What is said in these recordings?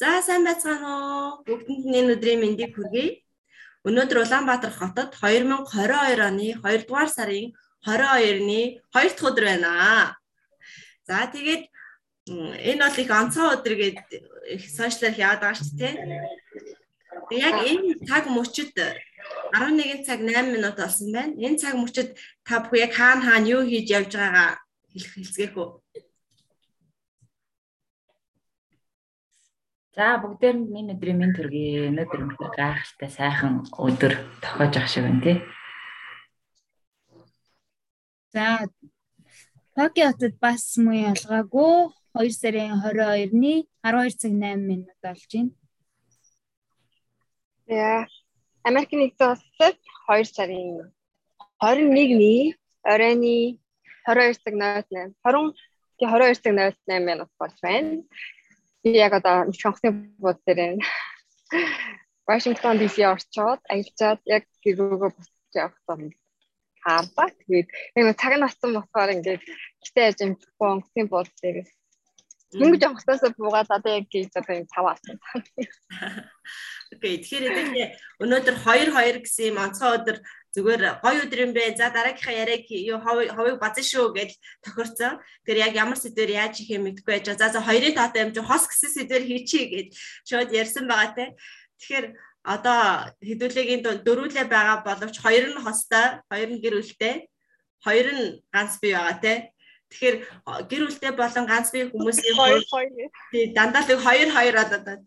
За сайн байцгаана уу? Бүгдэнд энэ өдрийн мэндийг хүргэе. Өнөөдөр Улаанбаатар хотод 2022 оны 2 дугаар сарын 22-ны 2 дахь өдөр байна. За тэгээд энэ бол их онцгой өдөр гээд их сошиалар яваад байгаа шүү дээ. Яг энэ цаг мөчид 11 цаг 8 минут болсон байна. Энэ цаг мөчид та бүхэн яг хаана хаана юу хийж явж байгаагаа хэлэх хэлцгээхүү. За бүгдээрэнд минь өдрийн минь төргий өнөөдөр өнөхөр гайхалтай сайхан өдөр тохиож ах шиг байна тий. За Токио хотод бас муу ялгаагүй 2 сарын 22-ны 12 цаг 8 минут болж байна. Яа. Америк нэгдсэн улсад 2 сарын 21-ний оройны 22 цаг 08 20 22 цаг 08 минут болж байна. Би яг одоо Мичхонхны бод дээр байна. Вашингтон ДС орчоод аялжаад яг гэрөөгөө буцаж явах юм. Хаалба. Тэгээд яг цаг нь ацсан болохоор ингээд гэтээ яж амжихгүй онгоцны бод дээр Мөнгө жонгосоос буугаад одоо яг гэж одоо юм цав авсан. Окей. Тэгэхээр өнөөдөр 2 2 гэсэн юм онцгой өдөр зүгээр гоё өдөр юм бэ. За дараагийнхаа яриаг юу ховыг базан шүү гэж тохирцсон. Тэр яг ямар сэдвэр яаж хийх юм мэдэхгүй байж байгаа. За за хоёрын таатай юм чи хос гэсэн сэдвэр хийчихье гэж шууд ярьсан байгаа те. Тэгэхээр одоо хэдүүлээгийн дөрүүлээ байгаа боловч хоёр нь хостой, хоёр нь гэр бүлтэй, хоёр нь ганц бий байгаа те. Тэгэхээр гэр бүлтэй болон ганц бие хүмүүсийн хоёр тий дандаа л хоёр хоёр одоо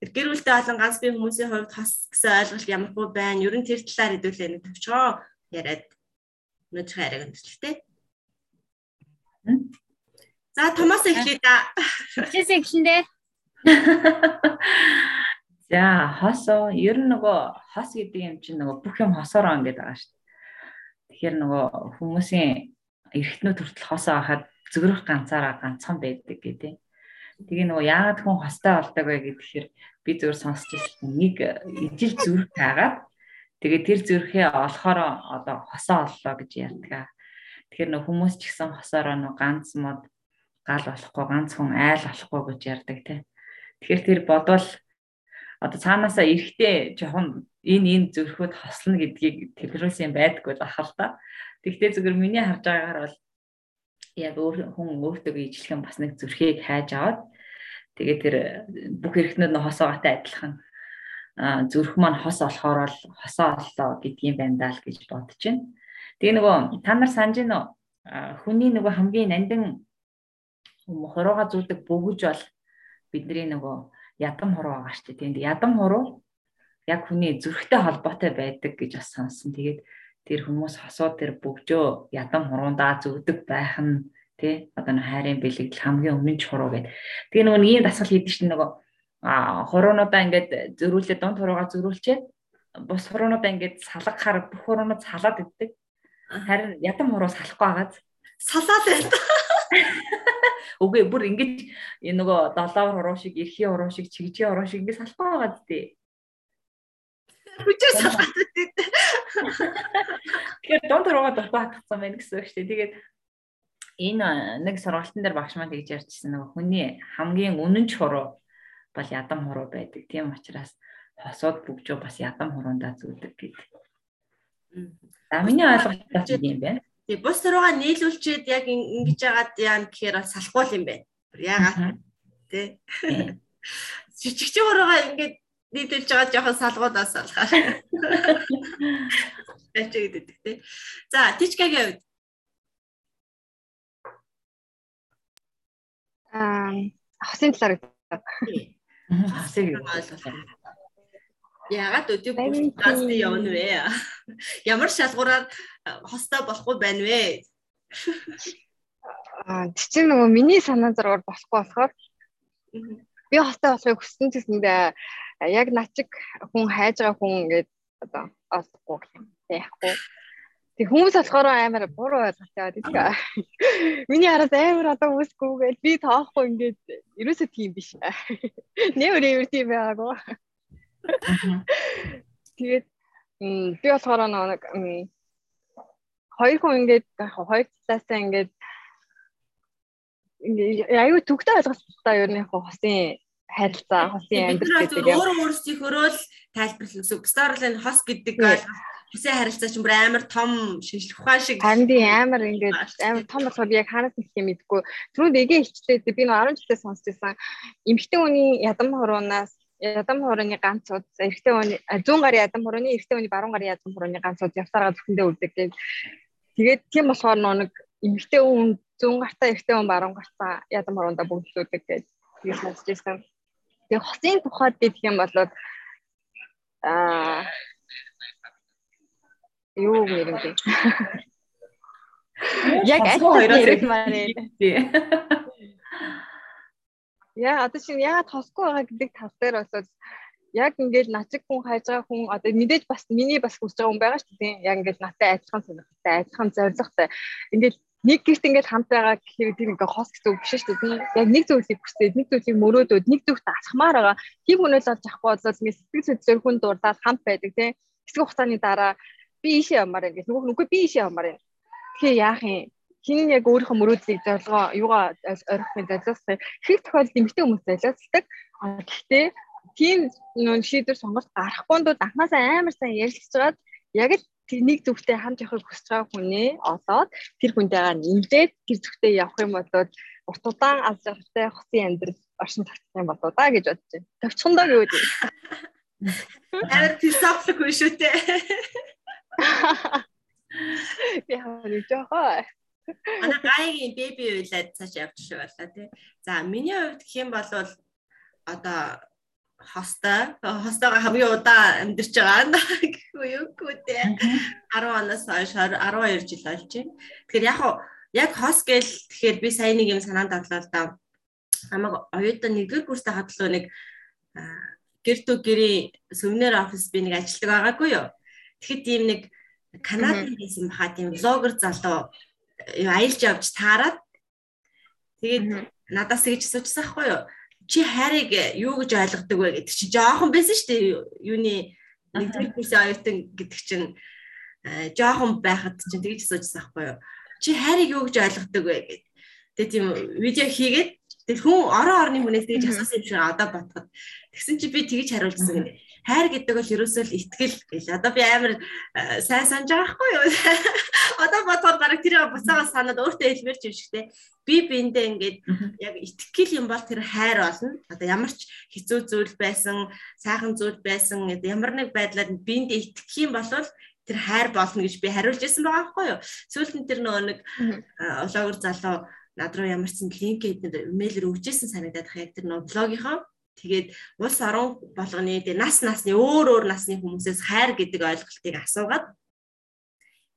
гэр бүлтэй болон ганц бие хүмүүсийн хувьд хас гэсэн ойлголт ямаргүй байна. Ер нь тэр талаар хэдүүлээ нэг төвчгөө яриад өнөөдөр хараг өндөрлөлтэй. За Томас эхлэе да. Чис эхлэндээ. За хосоо ер нь нөгөө хос гэдэг юм чинь нөгөө бүх юм хосоор он гэдэг байгаа шүү дээ. Тэгэхээр нөгөө хүмүүсийн эргэтнүүд хүртэл хосоо ахад зөвөрөх ганцаараа ганцхан байдаг гэдэг. Тэгээ нөгөө яагаад хүн хостой болдог вэ гэхээр би зөвөр сонсч ирсэн нэг ижил зүрх таагаад тэгээ тэр зүрхээ олохоор одоо хосоо оллоо гэж ярьдаг. Тэгэхээр нөгөө хүмүүс ч гэсэн хосоороо нөгөө ганц мод гал болохгүй ганц хүн айл болохгүй гэж ярьдаг тий. Тэгэхээр тэр бодвол одоо цаанаасаа эрэхтэй жоохон энэ энэ зүрхүүд хослно гэдгийг тэлрүүлсэн байдаггүй бахал та. Тэгтээ зүгээр миний харж байгаагаар бол яг өөр хүн өөртөө ижлэх бас нэг зүрхийг хайж аваад тэгээ тэр бүх хэрэгтнүүд нь хосоогоотой адилхан зүрх маань хос олохоор бол хосоо оллоо гэдгийм байна даа л гэж бодож байна. Тэгээ нөгөө та нар санаж гинөө хүний нөгөө хамгийн нандин хороогаа зүүдэг бөгөж бол бидний нөгөө ядам хуруу байгаа шүү дээ. Тэгээд ядам хуруу яг хүний зүрхтэй холбоотой байдаг гэж бас сонсон. Тэгээд тэр хүмүүс хосууд тэр бөгжөө ядам хурундаа зүгдэг байх нь тий одоо нэг хайрын бэлэгдэл хамгийн өмнө ч хуруу гэдэг. Тэгээ нөгөө ийм дасгал хийдэг чинь нөгөө хуруунуудаа ингээд зөрүүлээ дунд хуруугаа зөрүүлчихэд бус хуруунуудаа ингээд салгахаар бүх хуруунууд салаад иддэг. Харин ядам хуруу салахгүй байгаад салаад байна. Үгүй бүр ингэж энэ нөгөө долоо хуруу шиг, эрхийн хуруу шиг, чигжийн хуруу шиг ингэ салахгүй байгаад тий. Хүчээр салгаад байдаг. Тэгэхээр дунд руугаа дутаа хатгсан байна гэсэн үг шүү дээ. Тэгээд энэ нэг сургалтын дээр багш маань тэгж ярьжсэн нөгөө хүний хамгийн үнэн ч хуруу бол ядам хуруу байдаг. Тийм учраас хосууд бүгжөө бас ядам хурундаа зүудэг гэдэг. За миний ойлголт юм байна. Тий бус руугаа нийлүүлчихэд яг ингэж яагаад яана гэхээр салахгүй юм байна. Яагаад тий. Жижигч хуруугаа ингэж нийтэлж байгаа жоохон салгуудаас салахаар. Яч гэдэг тий. За тичкагийн хувьд аа хосын талаар хосыг Ягаад өдөө подкаст явна вэ? Ямар шалгуураар хостой болохгүй байна вэ? Аа тийм нөгөө миний санаа зургаар болохгүй болохоор би хостой болохыг хүссэн гэсэндээ яг начиг хүн хайж байгаа хүн ингээд одоо олохгүй юм яахгүй. Тэг хүмүүс болохоор амар буруу ойлголт яваад идэг. Миний хараас амар одоо үсгүүгээл би тоохгүй ингээд ерөөсөө тийм биш. Нэр нэр тийм байгаагүй. Тэгээд би болохоор нэг хоёр хүн ингээд хоёр талаасаа ингээд аюу төгтөө ойлголттой ер нь хосын харилцаа хосын амьдрал гэдэг яг өөрөө өөрсдийнхөө л тайлбарлах гэсэн. Бусдаар л хос гэдэг хосын харилцаа чинь бүр амар том шинжлэх ухаан шиг харин би амар ингээд амар том болохоор яг ханаас нэг юм мэдгүй. Түрүүнд эгээ хичтэй би нэг 10 жилдээ сонсч байсан. Эмэгтэй хүний ядам хуруунаас ядам хурууны ганц уд эрэгтэй хүний 100 гарын ядам хурууны эрэгтэй хүний баруун гарын ядам хурууны ганц уд явсараа зөвхөндөө үрдэг гэж. Тэгээд тийм болохоор нэг эмэгтэй хүн 100 гартаа эрэгтэй хүн баруун гартаа ядам хуруундаа бүгдлүүдэг гэж тэгээд сонсч байсан. Тэгээ хосын тухайд гэх юм бол аа юу нэрэн бэ? Яг ажил хэрэг маань. Яа одоо чинь яагаад тосгүй байгаа гэдэг тал дээр бол яг ингээд начиг хүн хайж байгаа хүн одоо мэдээж бас миний бас хүсэж байгаа хүн байгаа шүү дээ. Яг ингээд надтай адилхан сонирхолтой, адилхан зоригтой. Ингээд нэг гэрт ингээд хамт байгаа гэхээр тийм ингээд хос гэсэн үг биш шүү дээ. Яг нэг зүйлийг хүсээд, нэг зүйлийг мөрөөдөөд, нэг зүйлд алхмаар байгаа. Тийм хүнээс олж авахгүй бол ингээд сэтгэл хөдлөөр хүн дурдаад хамт байдаг тийм. Хэсэг хугацааны дараа би ийшээ ямаар ингээд нөгөө нүггүй би ийшээ ямаар. Тэгэхээр яах юм? Хин яг өөрийнхөө мөрөөдлийг зорилгоо юугаа орхихын зорилгостой их тохиолдолд эмэгтэй хүмүүс зорилгоцдаг. Гэхдээ тийм шийдвэр сонголт гарахгүй дунд анхнаасаа амар сайн ярилцгаад яг л нэг зүгтээ хамт явахыг хүсэж байгаа хүнээ олоод тэр хүнтэйгээ нэмдээд тэр зүгтээ явах юм бол урт удаан аз жаргалтай хосын амьдрал оршин тогтох юм болоо да гэж бодож байна. Төвчхөндөө гэвэл амар философик үү шүү дээ. Би хавар жоохоо. Манай гайгийн беби уйлаад цааш явж шүү болоо тий. За миний хувьд гэх юм бол одоо хостой хостойгоо хамгийн удаан амьдарч байгаа гэхгүй юу гүтээ 10 оноос хойш 12 жил болж байна. Тэгэхээр яг яг хос гэл тэгэхээр би сая нэг юм санаанд орлоо л да. Хамаг оюутан нэгдүгээр курстай хадлуу нэг гэртүү гэрийн сүмнэр офис би нэг ажилладаг байгаагүй юу. Тэгэхэд тийм нэг Канадын байсан баха тийм блогер залуу аялж явж таарад тэгээд надаас тэгж асуужсан байхгүй юу? Чи хайрыг юу гэж ойлгодог вэ гэдэг чи жоохон байсан шүү дээ. Юуны нэгдүгээр курсын оюутан гэдэг чинь жоохон байхад чинь тэгж асуужсан байхгүй юу? Чи хайрыг юу гэж ойлгодог вэ гэдэг. Тэгээ тийм видео хийгээд тэр хүн орон орны хүнээс тэгж асуусан юм шиг одоо бодоход тэгсэн чи би тэгж хариулсан гэнэ хайр гэдэг бол ерөөсөө л итгэл гэл. Одоо би амар э, сайн санаж байгаа хгүй юу? Одоо бодоход бараг тэр буцаага санаад өөртөө хэлмэрч юм шигтэй. Би биэндээ ингээд яг итгэл юм бол тэр хайр болно. Одоо ямар ч хэцүү зүйл байсан, сайхан зүйл байсан, ямар нэг байдлаар биэндээ итгэх юм бол тэр хайр болно гэж би хариулж ирсэн байгаа байхгүй юу? Сүүлд нь тэр нөгөө нэг влогер залуу над руу ямар ч линк эднэр имэйлээр өгчээсэн санагдаад их яг тэр нөгөө блогийнхоо Тэгээд улс орон болгоны тэгээ нас насны өөр өөр насны хүмүүсээс хайр гэдэг ойлголтыг асуугаад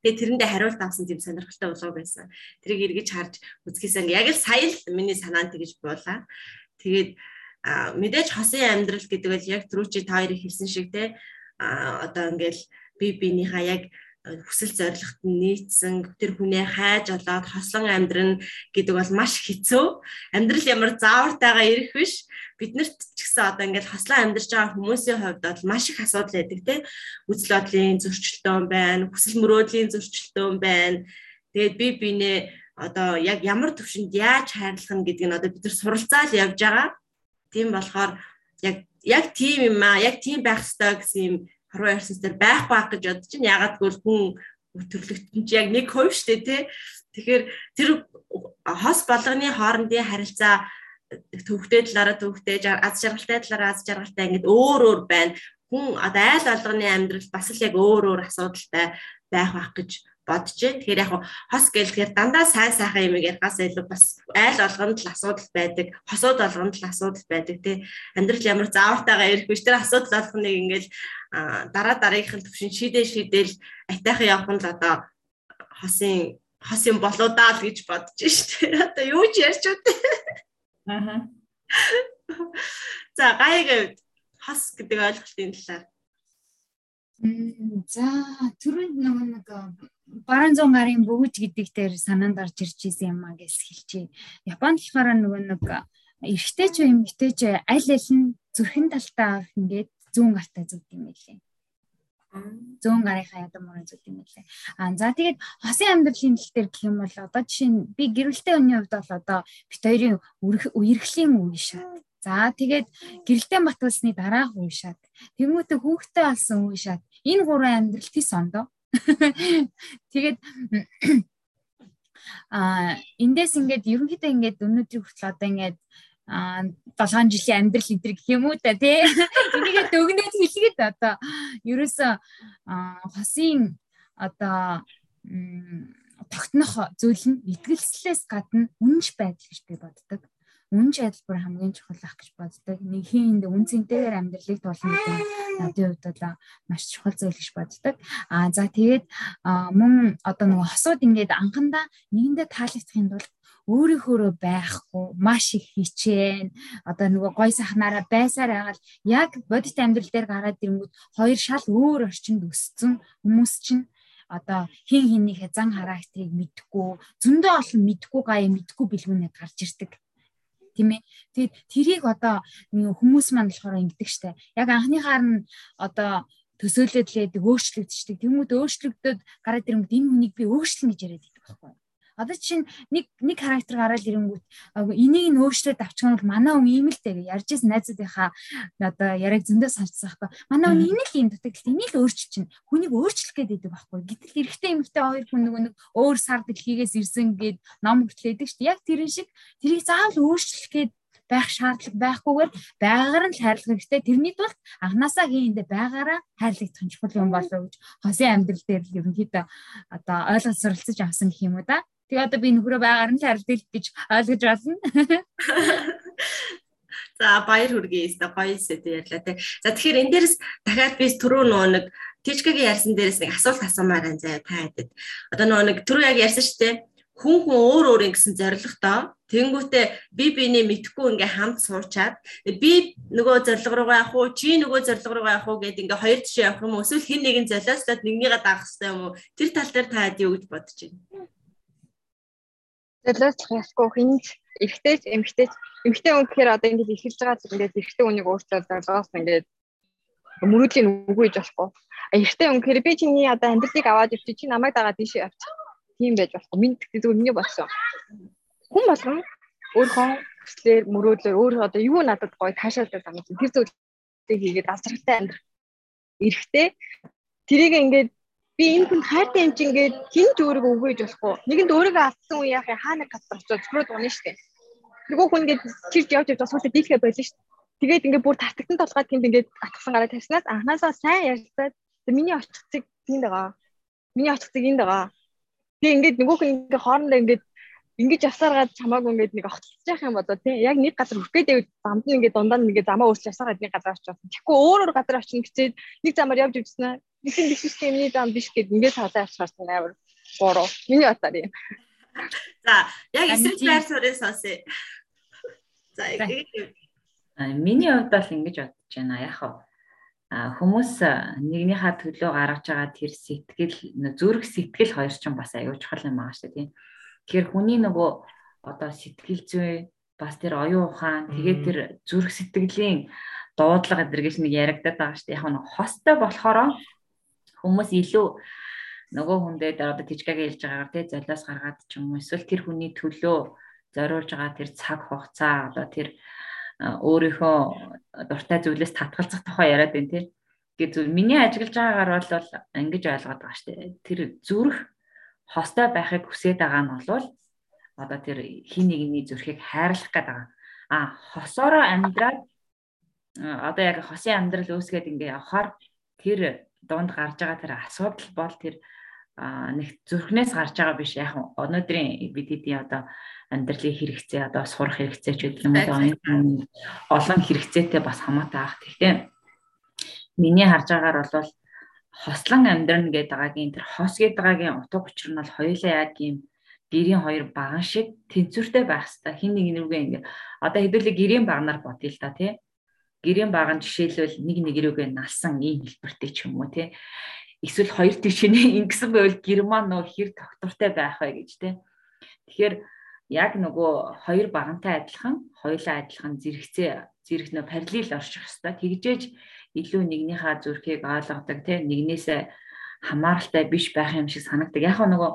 тэгээ тэрэндээ хариулт авсан тийм сонирхолтой болов байсан. Тэрийг эргэж харж үзэхээс яг л сая л миний санаанд тэгж буулаа. Тэгээд мэдээж хосын амьдрал гэдэг бол яг түрүү чи та хоёрыг хэлсэн шиг те одоо ингээл би биенийхээ яг хүсэл зорилгот нь нийцсэн тэр хүнээ хайж олоод хослон амьдрна гэдэг бол маш хэцүү. Амьдрал ямар заавартайгаа ирэх биш. Биднэрт ч гэсэн одоо ингээд хослон амьдарч байгаа хүмүүсийн хувьд бол маш их асуудал байдаг тийм. Үзэл бодлын зөрчилдөөн байна, хүсэл мөрөөдлийн зөрчилдөөн байна. Тэгээд би бинээ одоо яг ямар төвшөнд яаж хайрлах нь гэдгийг одоо бид нар суралцаал явж байгаа. Тийм болохоор яг яг тийм юм аа, яг тийм байх ёстой гэсэн юм хорвоо ярьсан дээр байхгүй байх гэж бодож чинь ягаад гэвэл хүн төрлөختөн чи яг нэг хувь штэ тий. Тэгэхээр тэр хос болгоны хоорондын харилцаа төвхтэй талаараа төвхтэй аз жаргалтай талаараа аз жаргалтай ингээд өөр өөр байна. Хүн одоо айл болгоны амьдрал бас л яг өөр өөр асуудалтай байх байх гэж бодож байна. Тэгэхээр яг хос гэлэхээр дандаа сайн сайхан юм ярихаас илүү бас айл олгонд л асуудал байдаг, хосууд олгонд л асуудал байдаг тий. Амьдрал ямар заавартайгаа ирэх биш тэр асуудал олгоныг ингээл дараа дараагийнх нь төвшин шийдээ шийдээл айтайхан явах нь л одоо хосын хос юм болоо даа л гэж бодож штэ. Одоо юу ч ярьч үү. Аа. За гайг хос гэдэг ойлголтын талаар За түрүүнд нөгөө нэг баруун зүүн гарын бөгж гэдэг дээр санаанд орж ирж исэн юм а гэж хэлчихье. Японд болохоор нөгөө нэг эрэгтэй ч эмэгтэй ч аль аль нь зүрхэн талтаа авах ингээд зүүн гартаа зүг юм байлээ. Зүүн гарынхаа ядам мөрөө зүг юм байлээ. Аа за тэгээд хосын амьдралын тал дээр гэх юм бол одоо жишээ нь би гэрэлтэй хүний хувьд бол одоо бит хоёрын үерхлийн үе шат. За тэгээд гэрэлтэй батулсны дараах уушаад тэгмүүтэ хүүхдээ алсан уушаад энэ гурван амьдрал тис ондоо. Тэгээд а эндээс ингээд ерөнхийдөө ингээд өнөөдрийг хүртэл одоо ингээд а 7 жилийн амьдрал эдэр гэх юм уу та тий? Энийгээ дөгнөөд хэлгээд одоо ерөөсө хосын одоо тогтнох зүйл нь итгэлслээс гадна үнж байдал гэж би боддог үнж адилбар хамгийн чухал ах гэж боддог. Нэг хин энд үнцэнтэйгээр амьдралыг тулна гэдэг надын хувьд бол маш чухал зүйл гэж боддог. Аа за тэгээд мөн одоо нөгөө хосууд ингээд анхандаа нэгэндээ таалагдахын тулд өөрийнхөөрөө байхгүй маш их хичээн одоо нөгөө гой сахнаараа байсаар агаал яг бодит амьдрал дээр гараад ирэнгүүт хоёр шал өөр орчинд өссөн хүмүүс чинь одоо хин хиннийхээ зан характерыг мэдхгүй зөндөө олон мэдхгүй гаяа мэдхгүй бэлгүүнээ гарч ирдэг тийм ээ. Тэгээд тэрийг одоо хүмүүс маань болохоор ингэдэг штэ. Яг анхныхаар нь одоо төсөөлөд лээд өөрчлөгдчихдэг. Тэмүүд өөрчлөгдөд гараад ирэнгүүт энэ хүнийг би өөрчлөн гэж яриад байдаг байхгүй юу? Одоо чинь нэг нэг характер гараад ирэнгүүт энийг нь өөрчлөөд авчих нь бол манай хүн ийм л дээ ярьж ирсэн найзуудынхаа одоо яриаг зөндөө сонсцсон байхгүй. Манай хүн л ийм дутагдaltaй энийг л өөрчилж чинь хүнийг өөрчлөх байдаг байхгүй. Гэтэл эрэгтэй эмэгтэй хоёр хүн нөгөө нэг өөр сар дэлхийгээс ирсэн гээд ном хүртлээдэг шүү дээ. Яг тэрэн шиг тэрийг заавал өөрчлөх гээд байх шаардлага байхгүйгээр байгаагаар нь хайрлах хэрэгтэй. Тэрний тулд анханасаа хийндээ байгаараа хайрлагдах нь чухал юм болов уу гэж хосын амьдрал дээр л ерөнхийдөө одоо ойлголт суралцж авсан гэх юм уу да. Тэгээ одоо би нөхрөө байгаар нь хайрлах гэж ойлгож байна. За баяр хүргэе өстө гоё сэдв ярьлаа те. За тэгэхээр энэ дээрс дахиад би түрүү нөгөө нэг Тичкагийн ярьсан дээрээс нэг асуулт асуумаар байна. Заяа та хэдэд. Одоо нөгөө нэг түрүү яг ярьсан шүү дээ. Хүн хүн өөр өөр ингэсэн зоригтой. Тэнгүүтээ би биний мэдхгүй ингээ хамт суучаад би нөгөө зориг руугаа явах уу? Чи нөгөө зориг руугаа явах уу гэд ингээ хоёр тишээ явах юм уу? Эсвэл хин нэгэн золиослоод нэгнийгээ дагах хэрэгтэй юм уу? Тэр тал дээр та хэд юу гэж бодож байна Золиослох ясгүй хинж эргэжтэйч эмгтэйч эмгтэй хүн гэхээр одоо ингээд ихэлж байгаа зүйл ингээд эргэжтэй хүнийг өөртөө зорилгоос ингээд мөрөөдлийн үгүй гэж болохгүй. Эргэжтэй хүн гэхээр би чиний одоо амьдралыг аваад явчих чи намайг дагаад тийшээ явчих тийм байж болохгүй. Минь зүгээр миний болсон. Хүн болгон өөрийнхөө хүслээр мөрөөдлөөр өөр одоо юу надад гоё таашаалдаг юм чинь тэр зүйлийг хийгээд асралтай амьдрах. Эрэхтэй тэрийг ингээд би энэ хүн хайртай юм чинь ингээд хин ч өөрийгөө өгөөж болохгүй. Нэгэнд өөрийгөө алдсан үе яах юм хаана катар очоод зөвхөн дуна штэ. Нөгөө хүн ингээд чирж явж явж суулаа дийлхэ байлаа штэ. Тэгээд ингээд бүр тартагтан толгойд гинт ингээд атгсан гараа тавьснаас анханасаа сайн ярьцаад миний очих цэг тэнд байгаа. Миний очих цэг энд байгаа Тэгээ ингээд нөгөөх нь ингээд хоорондоо ингээд ингэж явсараад чамаагүй ингээд нэг огтлж яах юм бодоо тий яг нэг газар хүрх гэдэг замд нь ингээд дундаа нэг замаа өөрчлөж явсараад нэг газар очиж байна. Тэгэхгүй өөр өөр газар очиж гэчээд нэг замаар явж ивчснэ. Юм биш юмний зам биш гэд ингээд цаалаа явчихсан амар бороо. Миний батар юм. За яг эсрэг байр суурийг сонсъё. За миний хувьд бол ингэж бодож байна. Яг хүмүүс нэгнийхээ төлөө гаргаж байгаа тэр сэтгэл зүрх сэтгэл хоёр ч бас аюул чухал юм аа шүү дээ тийм. Тэгэхээр хүний нөгөө одоо сэтгэл зүй бас тэр оюун ухаан тэгээд тэр зүрх сэтгэлийн дуудлага гэдэргэж нэг яригадаад байгаа шүү дээ. Яг нэг хостой болохоор хүмүүс илүү нөгөө хүндээ одоо тижгагийн хэлж байгаагаар тий золиос гаргаад ч юм уу эсвэл тэр хүний төлөө зориулж байгаа тэр цаг хугацаа одоо тэр өөрийнхөө дуртай зүйлээс татгалзах тухай яриад байна тий. Гэ зүйл миний ажиглаж байгаагаар бол ингэж ойлгоод байгаа шүү дээ. Тэр зүрх хостой байхыг хүсээд байгаа нь бол одоо тэр хин нэгний зүрхийг хайрлах гэдэг байгаа. А хосоороо амьдраад одоо яг хосын амьдрал үүсгээд ингээ явахаар тэр дунд гарч байгаа тэр асуудал бол тэр нэг зүрхнээс гарч байгаа биш яг өнөөдрийн бид хэдийн одоо амьдралын хэрэгцээ одоо сурах хэрэгцээ ч гэдэг юм уу олон хэрэгцээтэй бас хамаатай ах. Гэхдээ миний харж байгаагаар бол хослон амьдрна гэдэг байгаагийн тэр хос гэдэг байгаагийн утга учир нь бол хоёулаа яг юм гэрийн хоёр баган шиг тэнцвэртэй байх хэвээр хин нэг нүгэ ингээ одоо хэдүүлээ гэрийн багнаар бодъё л та тий гэрийн баган жишээлбэл нэг нэг рүүгээ налсан ийм хэлбэртэй ч юм уу тий. Эсвэл хоёр тишээ ингэсэн байвал герман нөө хэр доктортой байх вэ гэж тий. Тэгэхээр яг нөгөө хоёр багантай адилхан хоёулаа адилхан зэрэгцээ зэрэг нөө параллел орчих хэвээр тэгжээж илүү нэгнийхээ зүрхийг ойлгодог тийм нэгнээсээ хамааралтай биш байх юм шиг санагдаг. Яг нөгөө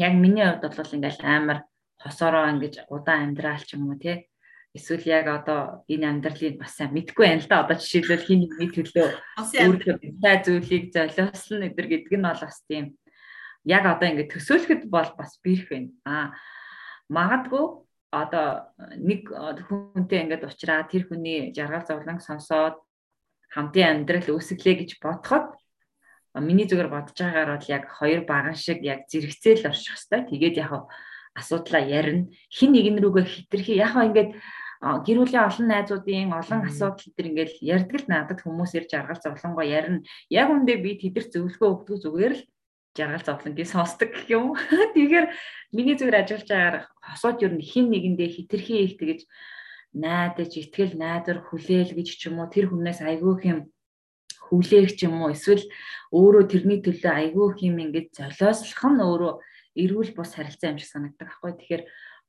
яг миний хувьд бол ингээл амар хосороо ингэж удаан амьдраал ч юм уу тий эсвэл яг одоо энэ амьдралыг бас сайн мэдгүй байна л да. Одоо жишээлбэл хин нэг төлөө өөрийнхөө зүйлийг золиослно өдр гэдэг нь бол бас тийм яг одоо ингэ төсөөлөхөд бол бас бэрх байна. Аа магадгүй одоо нэг хүнтэй ингээд уулзраа тэр хүний жаргал зовлон сонсоод хамтын амьдрал үүсгэлээ гэж бодоход миний зүгээр бодож байгаагаар бол яг хоёр баган шиг яг зэрэгцээл орчих хэвээр. Тэгээд яг асуудлаа ярина. Хин нэгэн рүүгээ хитрхи яг ингээд гэр бүлийн олон найзуудын олон асуудал төр ингээд ярьдаг л надад хүмүүс ирж аргал зовлонгоо ярина. Яг үндэ би тэдэр зөвлөгөө өгдөг зүгээр л жаргал зовлонгийн сонсдог гэх юм. Тэгэхээр миний зүгээр ажиллаж байгаагаар хосууд юу хин нэгэндээ хитрхи их тэгэж найдаж итгэл найдар хүлээл гэж ч юм уу тэр хүнээс айгүй юм хүлээх ч юм уу эсвэл өөрөө тэрний төлөө айгүй юм ингээд золиослох нь өөрөө эрүүл бус харилцаа юм шиг санагддаг аахгүй. Тэгэхээр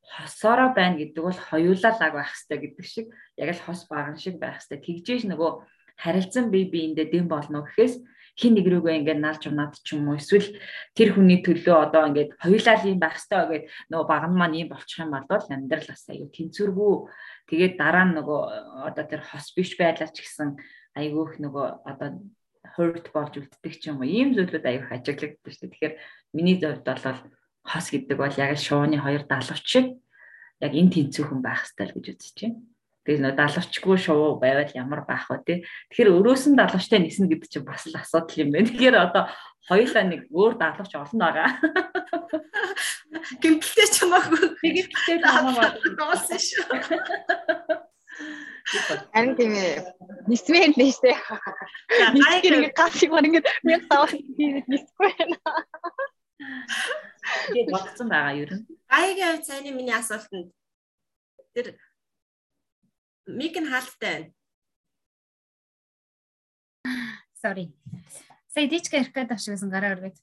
хосоороо байна гэдэг бол хоёулаа лаг байх хэрэгтэй гэдэг шиг яг л хос баган шиг байх хэрэгтэй. Тэгжээж нөгөө харилцан бие биендээ дэм болно гэхээс хин нэг рүүгээ ингээд наалж унаад ч юм уу эсвэл тэр хүний төлөө одоо ингээд хоёулаа л юм байх хэрэгтэй гэдэг нөгөө баган маань юм болчих юм бол амьдрал бас аюу тэнцвэргүй тэгээд дараа нь нөгөө одоо тэр хос биш байлаа ч гэсэн айгүйх нөгөө одоо hurt болж үлддэг ч юм уу ийм зүйлүүд аюух ажиглагддаг шүү дээ. Тэгэхээр миний зөвд бол хос гэдэг бол яг шууны хоёр далавч шиг яг энэ тэнцвүүхэн байх л гэж үзэж байна. Тэгээд нөө далавчгүй шувуу байвал ямар байх вэ те. Тэгэхээр өрөөс нь далавчтай ниснэ гэдэг чинь бас л асуудал юм байна. Тэгэхээр одоо хоёулаа нэг өөр далавч олон байгаа. Гэмтэлтэй ч хамаагүй. Гэмтэлтэй хамаагүй. Доосон шүү. Харин тийм ээ. Нисмээр нэ штэ. Гайг гасиг мар ингэ яг тав нисгүй байна. Тэгээд бодсон байгаа юу юм. Гайгийн хувьд сайн миний асуултанд тэр миг нь хаалттай байна. Sorry. Сая дичка ярих гэдэг авшигсан гараа өргөд.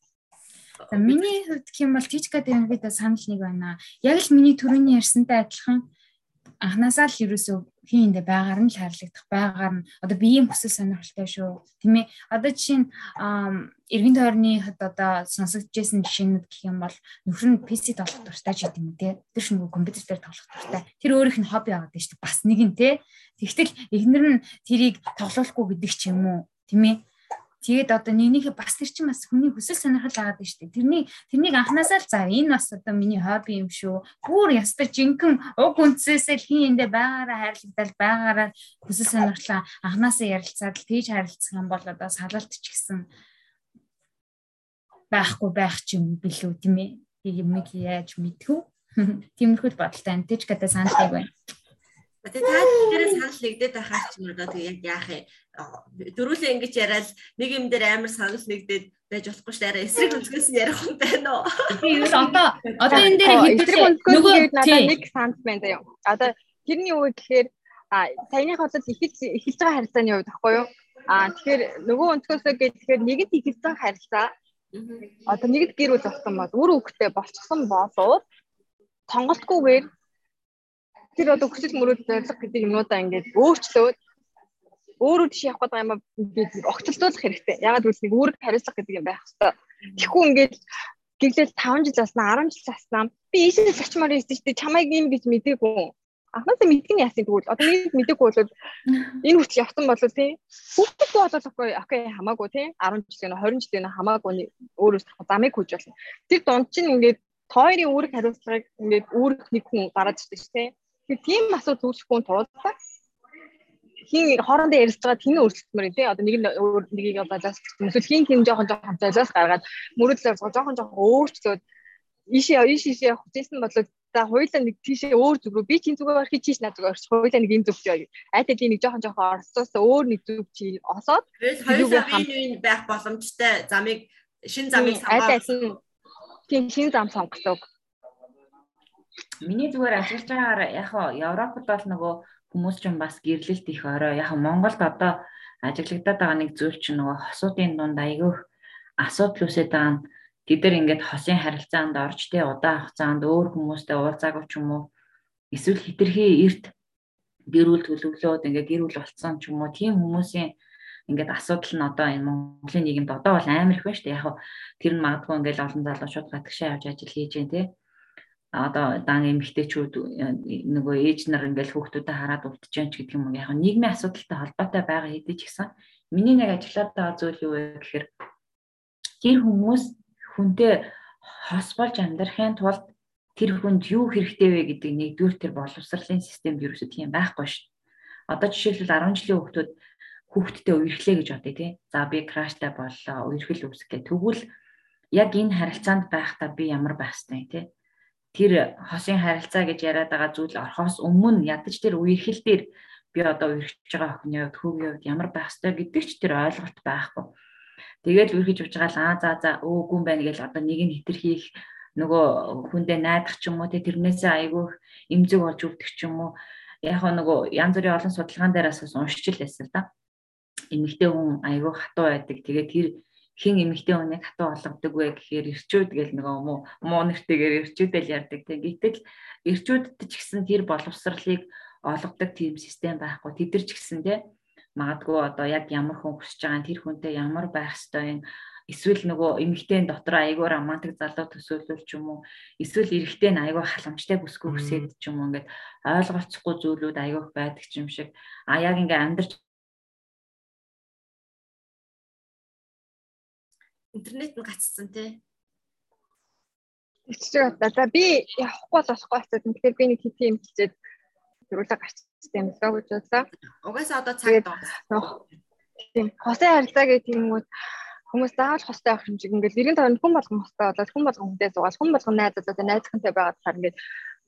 За миний хувьд гэх юм бол тичка дээр бид санал нэг байна. Яг л миний түрүүний ярьсантай адилхан анханасаа л ерөөсөө хин эндэ байгаар нь л хайрлагдах байгаар нь одоо биеийн хүсэл сонирхолтой шүү тийм ээ. Одоо жишээ нь эргэн тойрны хэд одоо сонсогдчихсэн жишээнүүд гэх юм бол нөхөр нь PC тоглох дуртай ч гэдэг юм те. Тэр шиг компьютер дээр тоглох дуртай. Тэр өөрийнх нь хобби дээ шүү бас нэг нь те. Тэгтэл эхнэр нь тэрийг тоглохгүй гэдэг ч юм уу тийм ээ Тэгээд одоо нэгнийхээ бас тэр чинь бас хүний хүсэл сонирхол агаад байна шүү дээ. Тэрний тэрнийг анханасаа л за энэ бас одоо миний хобби юм шүү. Бүр ястар жинхэнэ уг үнцээсээ л хин эндэ байгаараа хайрлагдал байгаараа хүсэл сонирхлоо анханасаа ярилцаад л тэгж харилцах юм бол одоо салалт ч гэсэн байхгүй байх ч юм билүү тийм ээ. Тийг юм яаж мэдхүү. Тиймэрхүү бодолтой антич гэдэг саналтай байна. Тэгээ та дээрээ санал нэгдээд байхаар ч юм одоо тэгээ яг яах юм дөрүүлээ ингэж яриад нэг юм дээр амар санал нэгдээд байж болохгүй шүү дээ. Араа эсрэг өнцгөөс нь ярих юм байна уу? Би юу одоо одоо энэ дээр хэдэрэг өнцгөөс нь надад нэг санал байна заяа. Одоо тэрний үг гэхээр а саяны хотод ихэж эхэлж байгаа харилцааны хувьд баггүй юу? А тэгэхээр нөгөө өнцгөөсөө гэхээр нэгд ихэлсэн харилцаа одоо нэгд гэр бүл зовсон бол үр хөвгтэй болчихсон болов сонголтгүйгээр тэр одоо хүсэл мөрөөд зориг гэдэг юмудаа ингээд өөрчлөөд өөрөө тийш явах гэдэг юм аа ингээд огцолдуулах хэрэгтэй. Ягаад гэвэл нэг үүрэг хариуцлах гэдэг юм байх хэвээр. Тэгэхгүй ингээд гэглэл 5 жил заснаа 10 жил заснаа би ийшээ сачмаар ийсэн чинь чамайг юм гэж мдэггүй. Анхнаасаа мэдгэн яасан тэгвэл одоо нэг мдэггүй бол энэ хүртэл явсан бол тий хүүхдтэй болоохгүй окей хамаагүй тий 10 жил нэ 20 жил нэ хамаагүй өөрөө замыг хүж болно. Тэр дунд чинь ингээд тойрын үүрэг хариуцлагыг ингээд үүрэг нэг хүн гараад ирсэн шүү тий. Тэгэхээр тийм асуудал үүсэхгүй тулд хин хоорондоо ярилцж байгаа тэний өөрчлөлтмөр тий. Одоо нэг нь нэгийг одоо эсвэл хин хин жоохон жоохон золиос гаргаад мөрөдлөө жоохон жоохон өөрчлөөд ийшээ ийш ийшээ хуцсан бодлоо за хоёулаа нэг тийшээ өөр зүг рүү би чинь зүгээр орхи чийш над зүгээр орч хоёулаа нэг энэ зүг чи айта тийм нэг жоохон жоохон орцоос өөр нэг зүг чи олоод хоёулаа бие байх боломжтой замыг шин замыг сонгоо тийм шин зам сонгодог Миний зүгээр ажиллаж байгаагаар яг Европод бол нөгөө хүмүүс ч бас гэрлэлт их орой. Яг Монголд одоо ажиглагдаад байгаа нэг зүйл чинь нөгөө хосуудын дунд айгүйх асуудал үсээд байгаа нь тэд нар ингээд хосын харилцаанд орж тэ удаан хугацаанд өөр хүмүүстэй уулзаагүй ч юм уу эсвэл хитрхи эрт гэрүүл төлөвлөөд ингээд гэрүүл болцсон ч юм уу тийм хүмүүсийн ингээд асуудал нь одоо энэ Монголын нийгэмд одоо бол амар их байна шүү дээ. Яг тэр нь магадгүй ингээд олон залуучууд гадагшаа явж ажил хийж байна тий одоо дан эмэгтэйчүүд нөгөө ээж нар ингээл хүүхдүүдэд хараад өвдөж जैन ч гэдэг юм уу яг нийгмийн асуудалтай холбоотой байгаа хэдий ч гэсэн миний нэг ажиллаад байгаа зүйл юу вэ гэхээр тэр хүмүүс хүнтэй хос болж амьдрахын тулд тэр хүнд юу хэрэгтэй вэ гэдэг нэгдүгээр тэр боловсролын системд ерөөсөө тийм байхгүй шүү. Одоо жишээлбэл 10 жилийн хүүхдүүд хүүхдтэй үерхлээ гэж бодъё тий. За би краштай боллоо, үерхэл үүсгэлээ. Тэгвэл яг энэ харилцаанд байхдаа би ямар байх ёстой тий. Тэр хосын харилцаа гэж яриад байгаа зүйл орхоос өмнө ядаж тэр үерхэл дээр би одоо үерхэж байгаа охины хувьд хүүгийн хувьд ямар байх ёстой гэдэг ч тэр ойлголт байхгүй. Тэгээд үерхэж явж байгаа л аа за за өөгүй юм байна гэж одоо нэг нь хитрхийх нөгөө хүндээ найдах ч юм уу тэрнээсээ айгүй эмзэг болж өвдөх ч юм уу яг нөгөө янз бүрийн олон судалгаан дээрээс уншиж л байсан л да. Эмэгтэй хүн айгүй хатуу байдаг. Тэгээд тэр хин эмэгтэй хүнийг хатуу болгодог вэ гэхээр ирчүүд гэл нөгөө муу муу нэртэйгээр ирчүүдэл ярьдаг. Тэг гэтэл ирчүүдэд ч гэсэн тэр боловсролыг олгодог тийм систем байхгүй. Тэд нар ч гэсэн те магадгүй одоо яг ямар хүн хүсэж байгаа тэр хүнтэй ямар байх ёстой юм эсвэл нөгөө эмэгтэй дотор айгүй романтик залуу төсөөлөл ч юм уу эсвэл эрэгтэй нь айгүй халамжтай бүсгүй хүсээд ч юм уу ингээд ойлголцохгүй зүйлүүд айгүй байдаг юм шиг а яг ингээ амьдарч интернет нь гацсан тий Тэгчих одоо за би явахгүй болохгүй хэвчээ. Тэгэхээр би нэг хэвчээ юм хичээд төрүүлээ гарчсан юм лөө гэж бодлоо. Угаасаа одоо цаг доо. Тийм. Хосын харилцаа гэдэг юм уу хүмүүс заавал хостой авах юм шиг ингээл эргэн тойронд хүн болгон хостой болоод хүн болгон хүнтэй суугаад хүн болгон найзуудаа найзхантай байгаад тахаар ингээд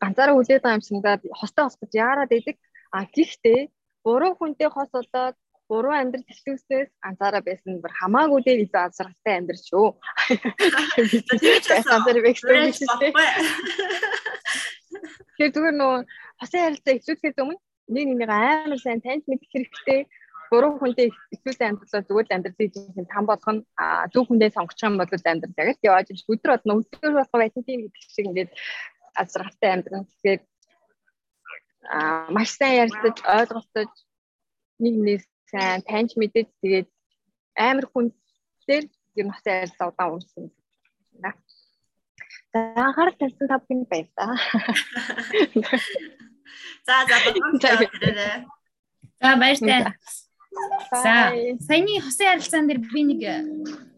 ганцаараа үлдээд байгаа юм шиг надад хостой хосгож яарад идэг а гэхдээ буруу хүнтэй хос болоод буруу амьдрал төлөвснөөс ганцаараа байсан бүр хамаагүй дээр илүү азаргалтай амьдрч шүү. Тэр зүгээр нөө хосын харилцаа эхлүүлэхээс өмнө нэг нэг амар сайн таньж мэдэх хэрэгтэй. Буруу хүнтэй ихтэй амьдралаа зүгээр л амьдрал хийж там болгох нь зөв хүндээ сонгочих юм бол амьдрал яг л ш өдөр бодно өдөр болох байсан тийм гэдэг шиг ингээд азаргалтай амьдрал тэгэхээр а маш сайн ярилцаж ойлголцож нэг нэг сайн таньж мэдээд тэгээд амар хүнээр юм хасаа ярилцаа удаан уншсан. За анхаарал тавьсан та бүхэнд баярлалаа. За за баярлалаа. За баярлалаа. За саяны хосын харилцаан дээр би нэг э,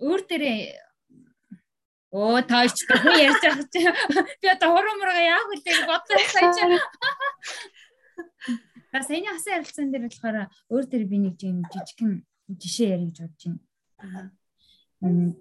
өөр дээрээ Оо тооч хүн ярьж байгаа чи би одоо хуруу мурга яах вэ гэж бодлоо сая чи. За саяны хосын харилцаан дээр болохоор өөр дээр би нэг юм жижигхэн жишээ ярих гэж бодож байна.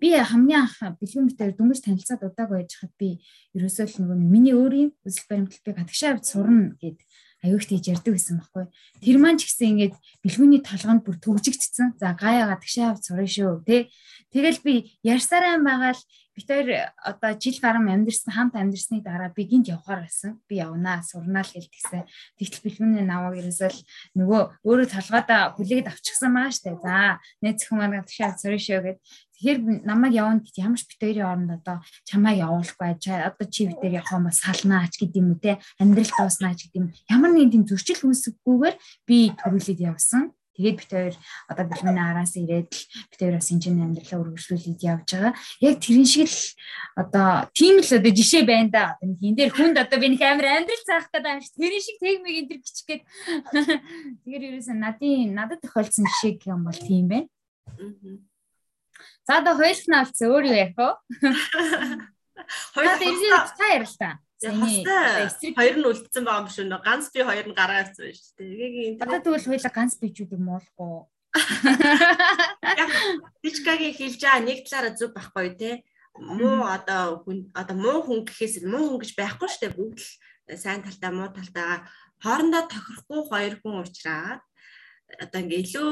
Би хамгийн анх бэлгийн мэтээр дүнгийн танилцаад удаагүй байж хад би ерөөсөө л нөгөө миний өөрийн үзэл баримтлал би гадагшаа авд сурна гэд аюух тийж ярьдаг байсан байхгүй. Тэр маань ч гэсэн ингээд бэлгүүний толгонд бүр төгжигдсэн. За гаяагаа тэгшээ авч сурна шүү тий. Тэгэл би ярьсараа байгаа л бид хоёр одоо жил гарам амьдэрсэн хамт амьдэрсний дараа би гинт явахаар байсан. Би явнаа сурнаа л хэлтгсэн. Тэгтэл бэлгүүний наваг ерөөсөө л нөгөө өөрөө толгойдоо хүлээгээд авчихсан маа штэ. За нэг зөвхөн тэгшээ авч сурна шүү гэд Тэгэхээр намайг явна гэж ямар ч битэрийн оронд одоо чамайг явуулахгүй одоо чи битэр явах юм бас салнаач гэдэг юм уу те амьдрал дууснаач гэдэг юм ямар нэгэн тийм зөрчил үүсэхгүйгээр би төрүүлээд явсан. Тэгээд бит хоёр одоо бэлмэнэ араас ирээд л бит хоёр бас энэ амьдралаа үргэлжлүүлээд явж байгаа. Яг тэрэн шиг л одоо тийм л одоо жишээ байна да. Хин дээр хүнд одоо би нэг амар амьдрал заах гэдэг юм шиг тэрэн шиг техник энэ төр бичих гээд тэгэхээр ерөөсөө надын надад тохиолдсон жишээ гэх юм бол тийм байна. За одоо хоёрт нь алцсан өөр юу ярих вэ? Дээр та ярил л та. Хоёр нь үлдсэн байгаа юм шүү нөө. Ганц би хоёр нь гараа авсан байна шүү дээ. Одоо тэгвэл хоёулаа ганц бичүүд юм уулахгүй. Бичгагийн хэлж байгаа нэг талаараа зүг байхгүй те. Муу одоо хүн одоо муу хүн гэхээс муу хүн гэж байхгүй шүү дээ. Бүгд л сайн талтай муу талтай хоорондоо тохирохгүй хоёр хүн уулзраад одоо ингээ илүү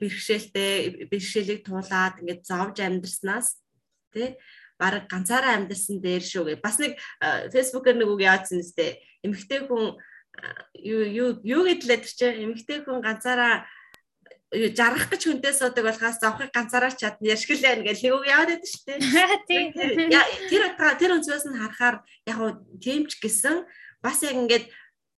бэрхшээлтэй бэрхшээлийг туулаад ингээд зовж амьдрснаас тий баг ганцаараа амьдрсан дээр шүү гэ. Бас нэг фэйсбүүкээр нэг үг яатсан үстэй. Эмэгтэй хүн юу юу юу гэдлээ тэр чинь эмэгтэй хүн ганцаараа жаргах гэж хүнтэй суудаг болохоос зовхыг ганцаараа чадна байна гэж нэг үг яваад байдаг шүү дээ. Тэр тэр өнцгөөс нь харахаар яг уу тэмч гисэн бас яг ингээд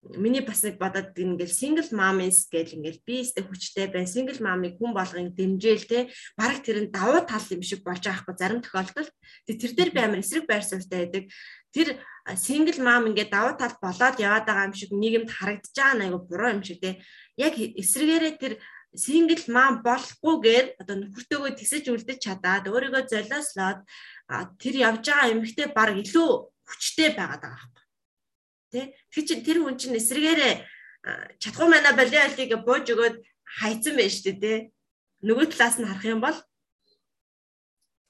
миний бас нэг бодоод ингээл single moms гэж ингээл би өстө хүчтэй байна. Single mom-ыг хүн болгон дэмжээл те. Бараг тэр нь давуу тал юм шиг болж байгаа хгүй зарим тохиолдолд. Тэг тэр дээр би амар эсрэг байр суурьтай байдаг. Тэр сингл мам ингээд давуу тал болоод яваад байгаа юм шиг нийгэмд харагдаж байгаа айгу буруу юм шиг те. Яг эсрэгээрээ тэр сингл мам болохгүйгээр одоо нөхөртөөгөө тисэж үлдэж чадаад өөрийгөө золиослоод тэр явж байгаа эмэгтэй баг илүү хүчтэй байгаад байгаа байхгүй. Тэ? Тэгэхээр чи тэр хүн чинь эсрэгээрээ чадахгүй мана болиолыг бууж өгөөд хайцсан байж тээ тэ. Нөгөө талаас нь харах юм бол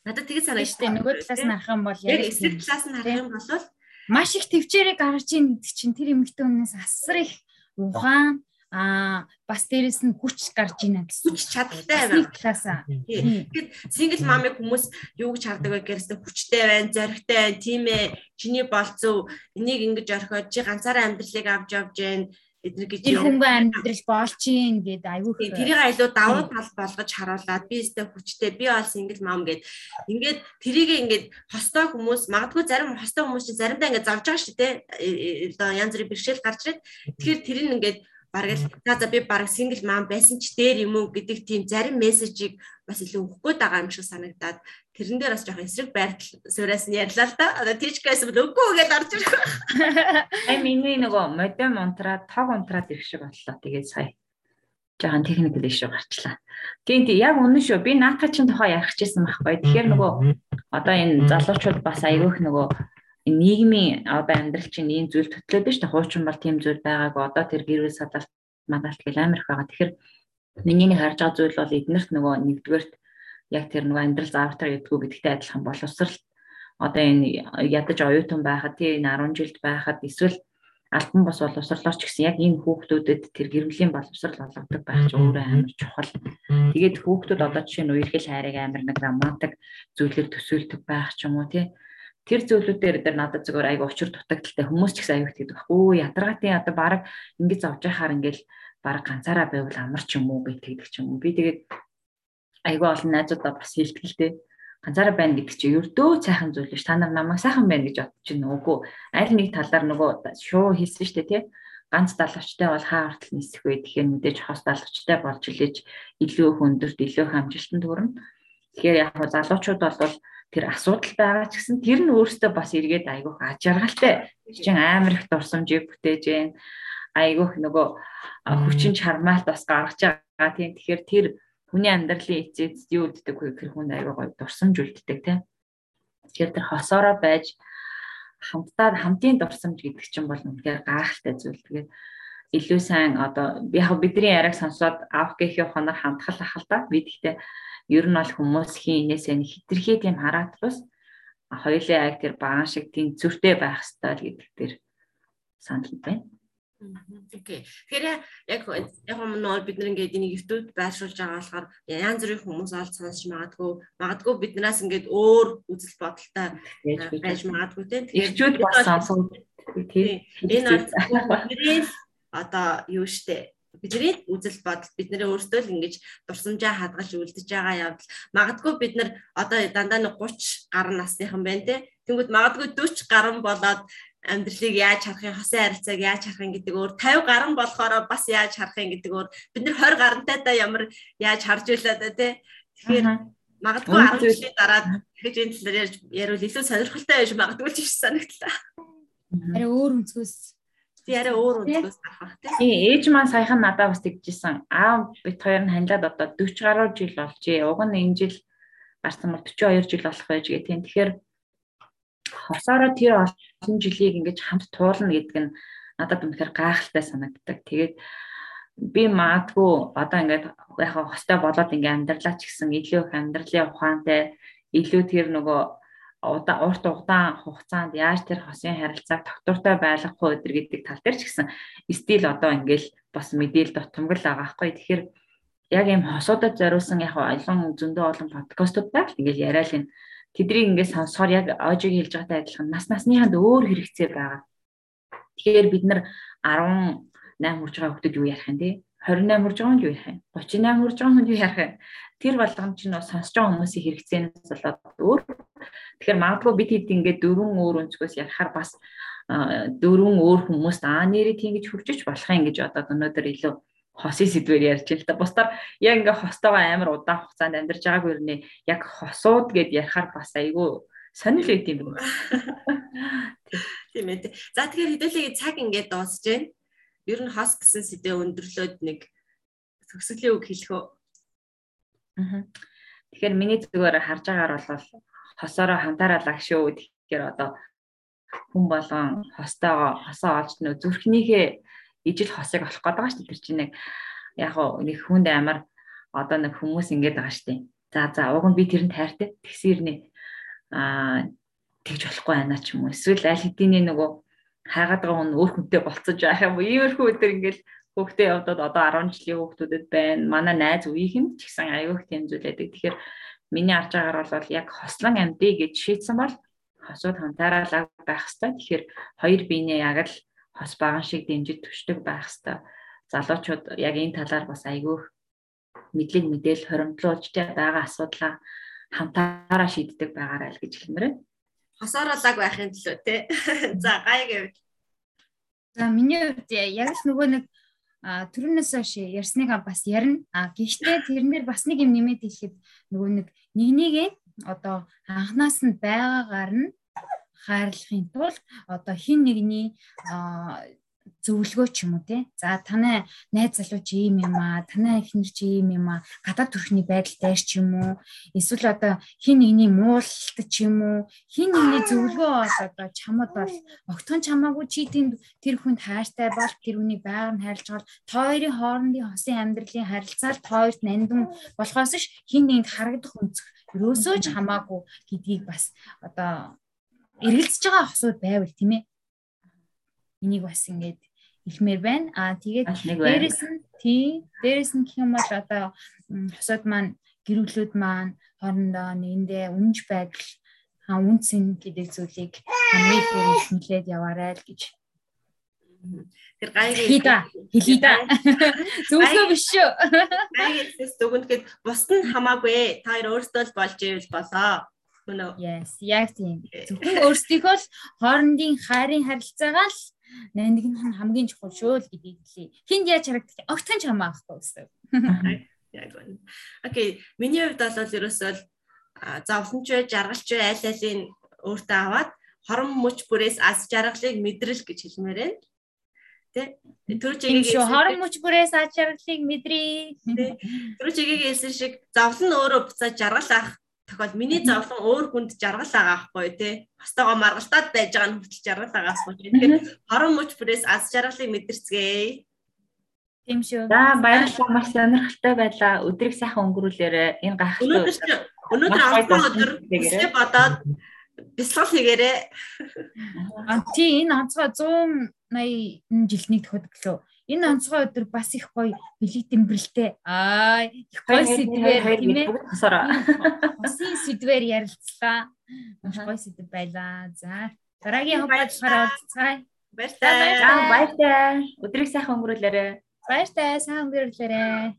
надад тэгээд санагдаж штэ нөгөө талаас нь харах юм бол яг эсрэг талаас нь харах юм бол маш их төвчээрээ гаргаж ийн гэдэг чинь тэр эмэгтэй хүнээс асар их ухаан а бас дээрэс нь хүч гарч ийна гэсэн. Хүч чадaltaй байна. Талаасаа. Тэгэхээр single mom-ыг хүмүүс юу гэж хардаг вэ гэхээс хүчтэй байна, зоригтой байна, тийм ээ. Чиний болцов. Энийг ингэж орхиод чи ганцаараа амьдралыг авч явж байна эдгээр гэж тэр хөнгөн амьдрал болчихин гэд айгүй их тэрийг айлуу давуу тал болгож харуулад би өстэй хүчтэй би бол single mom гэд ингээд тэрийг ингээд хостой хүмүүс магадгүй зарим хостой хүмүүс чинь заримдаа ингээд завж байгаа шүү дээ одоо янз бүрийн бэрхшээл гарч ирээд тэгэхээр тэр нь ингээд бараг л за за би бараг single mom байсан ч дээр юм уу гэдэг тийм зарим мессежийг бас илүү өгөхгүй байгаа юм шиг санагдаад тэрэн дээр бас жоохон эсрэг байртал суураас нь ярьлаа л да. Одоо тийчгээс үгүй гэж орж ирэх. Аа миний нөгөө модем унтраад тог унтраад ирэх шиг боллоо. Тэгээд сая жоохон техникэл ишүү гарчлаа. Тийм тийм яг үнэн шүү. Би наата чин тухай ярих гэсэн байхгүй. Тэгэхээр нөгөө одоо энэ залуучууд бас аягүйх нөгөө нийгмийн одоо амьдрал чинь ийм зүйл төтлөө биш та хуучин бол тийм зүйл байгаагүй одоо тэр гэрүүл садалт мадалт гэл амирх байгаа. Тэгэхээр миний харж байгаа зүйл бол эднэрт нөгөө нэгдүгээрт яг тэр нөгөө амьдрал заавтар гэдгүү гэдэгтэй адилхан боловсрал одоо энэ ядаж оюутан байхад тийм 10 жилд байхад эсвэл альбан бос боловсрлооч гэсэн яг энэ хүүхдүүдэд тэр гэрвлийн боловсрал олгодог байх ч өөрөө амар чухал. Тэгээд хүүхдүүд одоо жишээ нь үерхэл хайрыг амар нэг романтик зүйлээр төсөөлдөг байх ч юм уу тий тэр зүйлүүдээр дээр надад зөвөр айгу учир дутагдaltaй. Хүмүүс ч гэсэн аюу гэдэг байхгүй. Ядаргаатын одоо баг ингэж авч яхаар ингээл баг ганцаараа байвал амар ч юм уу гэдэг ч юм уу. Би тэгээд айгу олон найзуудаа бас хэлтгэлтэй ганцаараа байна гэдэг чинь ердөө сайхан зүйл биш. Та нар намайг сайхан байна гэж бодож байна үгүй. Аль нэг талаар нөгөө шуу хийсэн шүү дээ тий. Ганц далавчтай бол хаа хүртэл нисэх вэ? Тэгэхээр мэдээж хос далавчтай болж илээж илүү хөндөрт илүү хамжилтанд хүрнэ. Тэгэхээр яг залуучууд бол тэр асуудал байгаа ч гэсэн тэр нь өөрөөсөө бас эргээд айгүйх аж аргалтай чинь амар их дурсамжийг бүтээж जैन айгүйх нөгөө хүчин чармаалт бас гаргаж байгаа. Тийм тэгэхээр тэр хүний амьдралын эцэд юу гэдэг вэ тэр хүн айгүй гоё дурсамж үлддэг тийм тэгэхээр тэр хосоороо байж хамтдаа хамтын дурсамж гэдэг чинь бол үнэхээр гайхалтай зүйл. Тэгээд илүү сайн одоо яг бидний яриаг сонсоод авах гэхийн хонор хамтгал ахал та бид гэхдээ ер нь бол хүмүүсийн инээсээ нэг хитрхи тийм хараад бас хоёулаа яг тэр баган шиг тийм зүртэй байх хэрэгтэй гэдэг дээр санал байна. Окей. Тэгэхээр яг яг нөө бид нэг ингээд энийг ертөд байршуулж байгаа болохоор янз бүрийн хүмүүс олж сонсч магадгүй магадгүй биднээс ингээд өөр үзэл бодолтой байж магадгүй тийм. Ирчүүд бас сонсон. Тийм. Энэ бол одоо юу штэ? Бидний үзэл бодол бид нэрээ өөрсдөө л ингэж дурсамжаа хадгалж үлдэж байгаа явдал. Магадгүй бид нар одоо дандаа нэг 30 гаруй насныхан байна те. Тэнгүүд магадгүй 40 гаруй болоод амьдралыг яаж харахын хосын харилцааг яаж харахын гэдэг өөр 50 гаруй болохоор бас яаж харахын гэдэг өөр бид нар 20 гарантайдаа ямар яаж харж байлаа да те. Тэгэхээр магадгүй 10 жилийн дараа дахиж энэ талаар ярьж ярил илүү сонирхолтой байж магадгүй ч биш санагдлаа. Арай өөр өнцгөөс Би арай өөр өнцгөөс гарах тийм. Тийм, ээж маань саяхан надад бас тэгжсэн. Аа бит хоёр нь ханилаад одоо 40 гаруй жил болжээ. Уг нь энэ жил гарсан бол 42 жил болох байж гээ тийм. Тэгэхээр хосоороо тэр олон жилийг ингэж хамт туулна гэдэг нь надад үнэхээр гайхалтай санагддаг. Тэгээд би маадгүй одоо ингээд яг хостой болоод ингээ амьдралаа ч гэсэн илүү их амьдралын ухаантай илүү тэр нөгөө урт удаан хугацаанд яаж тэр хосын харилцааг тогтвортой байлгах вэ гэдэг тал дээр ч гэсэн стил одоо ингээл бас мэдээлэл дутамгал байгаа байхгүй. Тэгэхээр яг ийм хосуудад зориулсан яг олон зөндөө олон подкастууд байл ингээл яриад энэ тэднийг ингээд сонсохоор яг оожиг хэлж байгаатай адилхан нас насныханд өөр хэрэгцээ байгаа. Тэгэхээр бид нар 18 хүрж байгаа хүмүүс юу ярих юм те 28 хүрж байгаа хүн юу ярих юм 38 хүрж байгаа хүн юу ярих юм тэр болгоомж нь сонсож байгаа хүмүүсийн хэрэгцээнээс болоод өөр Тэгэхээр магадгүй бид хэд ингээд дөрвөн өөр өнцгөөс ярихаар бас дөрвөн өөр хүмүүст аа нэрээ тийм гэж хуржиж болох юм гэж одоо өнөөдөр илүү хосын сэдвээр ярьж л да. Бусдаар яг ингээ хостойгоо амар удаан хугацаанд амьдарч байгааг үрнэ яг хосууд гэд ярихаар бас айгүй сонирхол үүд юм байна. Тийм ээ. За тэгэхээр хэдүүлээ цаг ингээд дуусж байна. Ер нь хос гэсэн сэдвээ өндөрлөөд нэг төгсгөлийн үг хэлэх үү? Аа. Тэгэхээр миний зүгээр харж байгаагаар бол хосоороо хамтараалаа шүү. Тэгэхээр одоо хүн болгон хостойгоо хосоо олж нөө зүрхнийхээ ижил хосыг олох гээд байгаа шүү. Тэр чинь нэг яг нэг хүнд амар одоо нэг хүмүүс ингэж байгаа шүү. За за уг нь би тэрэнд тайртай. Тэгсэр нэг аа тэгж болохгүй байна ч юм уу. Эсвэл аль хэдийн нөгөө хайгаад байгаа хүн өөр хүнтэй болцож байх юм уу? Иймэрхүү өдөр ингээл хүүхдээ явдаад одоо 10 жилийн хүүхдүүдэд байна. Манай найз үеийнх нь ч гэсэн аюух байдаг. Тэгэхээр миний арж байгаагаар бол яг хослон амьдыг гэж шийдсэн бол хосууд хантаараалаа байх хэвээр. Тэгэхээр хоёр биенээ яг л хос баган шиг дэмжиж төшдөг байх хэвээр. Залуучууд яг энэ талаар бас айгүйх мэдлэг мэдээл хоримтлуулж байгаа асуудлаа хамтаараа шийддэг байгаарай л гэж хэлмээр байна. Хосооролаг байхын төлөө тий. За гай гэвэл. За миний хувьд яг л нөгөө нэг түрүүнээс хойш ярьсныгаа бас ярина. А гэхдээ тэрнэр бас нэг юм нэмээд хэлэхэд нөгөө нэг нэг нэгэ одоо анханаас нь байгаагаар нь хайрлахын тулд одоо хин нэгний зөвлөгөө ч юм уу те. За танай найз залуу чи ийм юм аа, танай эхнэр чи ийм юм аа, гадаад төрхний байдал дээр ч юм уу. Эсвэл одоо хин нэгний муулалт ч юм уу, хин нэгний зөвлөгөө бол одоо чамд бол огтхон чамаагүй чи тэнд тэр хүнд хайртай бол тэр үнийг байгаар нь хайрлж байгаа тойрын хоорондын хосын амьдралын харилцаал тойрт нандин болохоос ш хин нэгэнд харагдах өнцөг ерөөсөө ч хамаагүй гэдгийг бас одоо эргэлзэж байгаа хосууд байвал тийм ээ. Энийг бас ингээд хэлмээр байна. Аа тэгээд дээрэс нь тий дээрэс нь гэх юм бол одоо хосууд маань гэрүүлүүд маань хоорондоо нэгэндээ үнж байдал хаа үнцэн гэдэг зүйлийг хамгийн их нэлээд яваарай л гэж Тэр гайг хийда хэлийда зөвлөө биш шүү. Гайгээс дүгнэхэд бусд нь хамаагүй. Та хоёр өөрсдөө л болж ивэл болоо. Үнэ. Yes, яг тийм. Зөвхөн өөрсдийнхөө л хоорондын хайрын харилцаагаа л нэг нь хамгийн чухал шүү л гэдгийг хэлье. Хинд яаж харагдчих огтхон ч хамаахгүй гэсэн. Яг үнэ. Окей, миний хувьд бол ерөөсөө зовлонч бай, жаргалч бай аль алийг өөртөө аваад хорон мөч бүрээс аз жаргалыг мэдрэл гэж хэлмээр байна. Тэ? Тэр чигийг хорон мөч бүрээс аз жаргалыг мэдрээ. Тэр чигийг хэлсэн шиг зовлон өөрөө буцаад жаргал авах тохиол миний зовлон өөр хүнд жаргал байгаа байхгүй тий. Хостойгоо маргалтаад байж байгаа нь хүртэл жаргал байгаа байхгүй. Тэгэхээр хорон мөч бүрээс аз жаргалыг мэдэрцгээе. Тийм шүү. За баярлалаа маш сонирхолтой байлаа. Өдрийг сайхан өнгөрүүлээрэ энэ гайхалтай өнөөдөр анхны өдөр өсөй бодоод бясалгал хийгээрээ. А тий энэ онцгой 180 жилийн төхөд гэлөө энэ онцгой өдөр бас их гоё бэлэг тэмбэрэлтэй. Аа их гоё сэдвээр тийм ээ. Хосын сэдвээр ярилцлаа. Маш гоё сэдв байлаа. За дараагийн хаваад хараад баярлалаа. Баярлалаа. Өдрийг сайхан өнгөрүүлээрэй. Баярлалаа. Сайн өнгөрүүлээрэй.